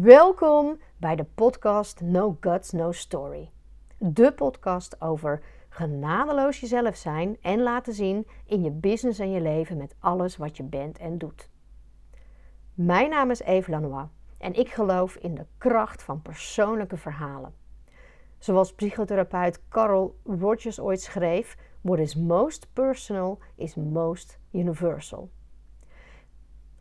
Welkom bij de podcast No Guts, No Story. De podcast over genadeloos jezelf zijn en laten zien in je business en je leven met alles wat je bent en doet. Mijn naam is Eve Lanois en ik geloof in de kracht van persoonlijke verhalen. Zoals psychotherapeut Carl Rogers ooit schreef: What is most personal is most universal.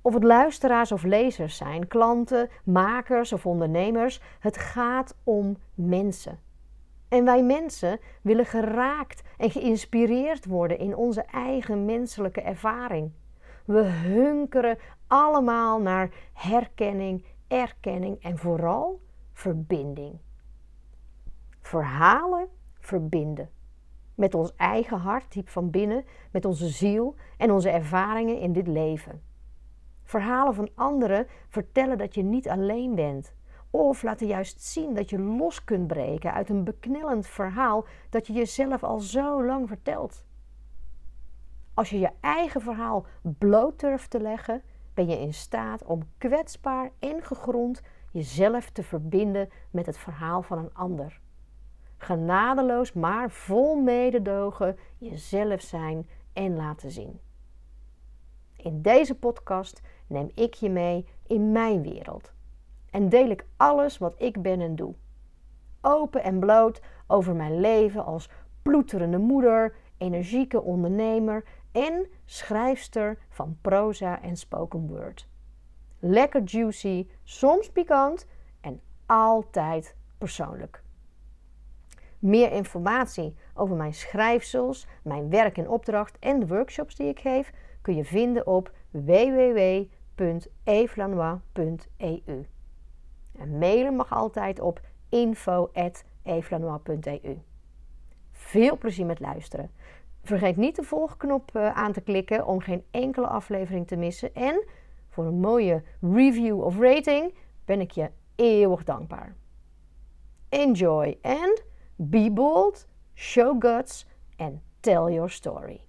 Of het luisteraars of lezers zijn, klanten, makers of ondernemers, het gaat om mensen. En wij mensen willen geraakt en geïnspireerd worden in onze eigen menselijke ervaring. We hunkeren allemaal naar herkenning, erkenning en vooral verbinding. Verhalen verbinden. Met ons eigen hart, diep van binnen, met onze ziel en onze ervaringen in dit leven. Verhalen van anderen vertellen dat je niet alleen bent. Of laten juist zien dat je los kunt breken uit een beknellend verhaal dat je jezelf al zo lang vertelt. Als je je eigen verhaal bloot durft te leggen, ben je in staat om kwetsbaar en gegrond jezelf te verbinden met het verhaal van een ander. Genadeloos, maar vol mededogen jezelf zijn en laten zien. In deze podcast neem ik je mee in mijn wereld en deel ik alles wat ik ben en doe. Open en bloot over mijn leven als ploeterende moeder, energieke ondernemer en schrijfster van proza en spoken word. Lekker juicy, soms pikant en altijd persoonlijk. Meer informatie over mijn schrijfsels, mijn werk en opdracht en de workshops die ik geef kun je vinden op www.evlanois.eu. En mailen mag altijd op info.evlanois.eu. Veel plezier met luisteren. Vergeet niet de volgknop eh, aan te klikken om geen enkele aflevering te missen. En voor een mooie review of rating ben ik je eeuwig dankbaar. Enjoy and be bold, show guts and tell your story.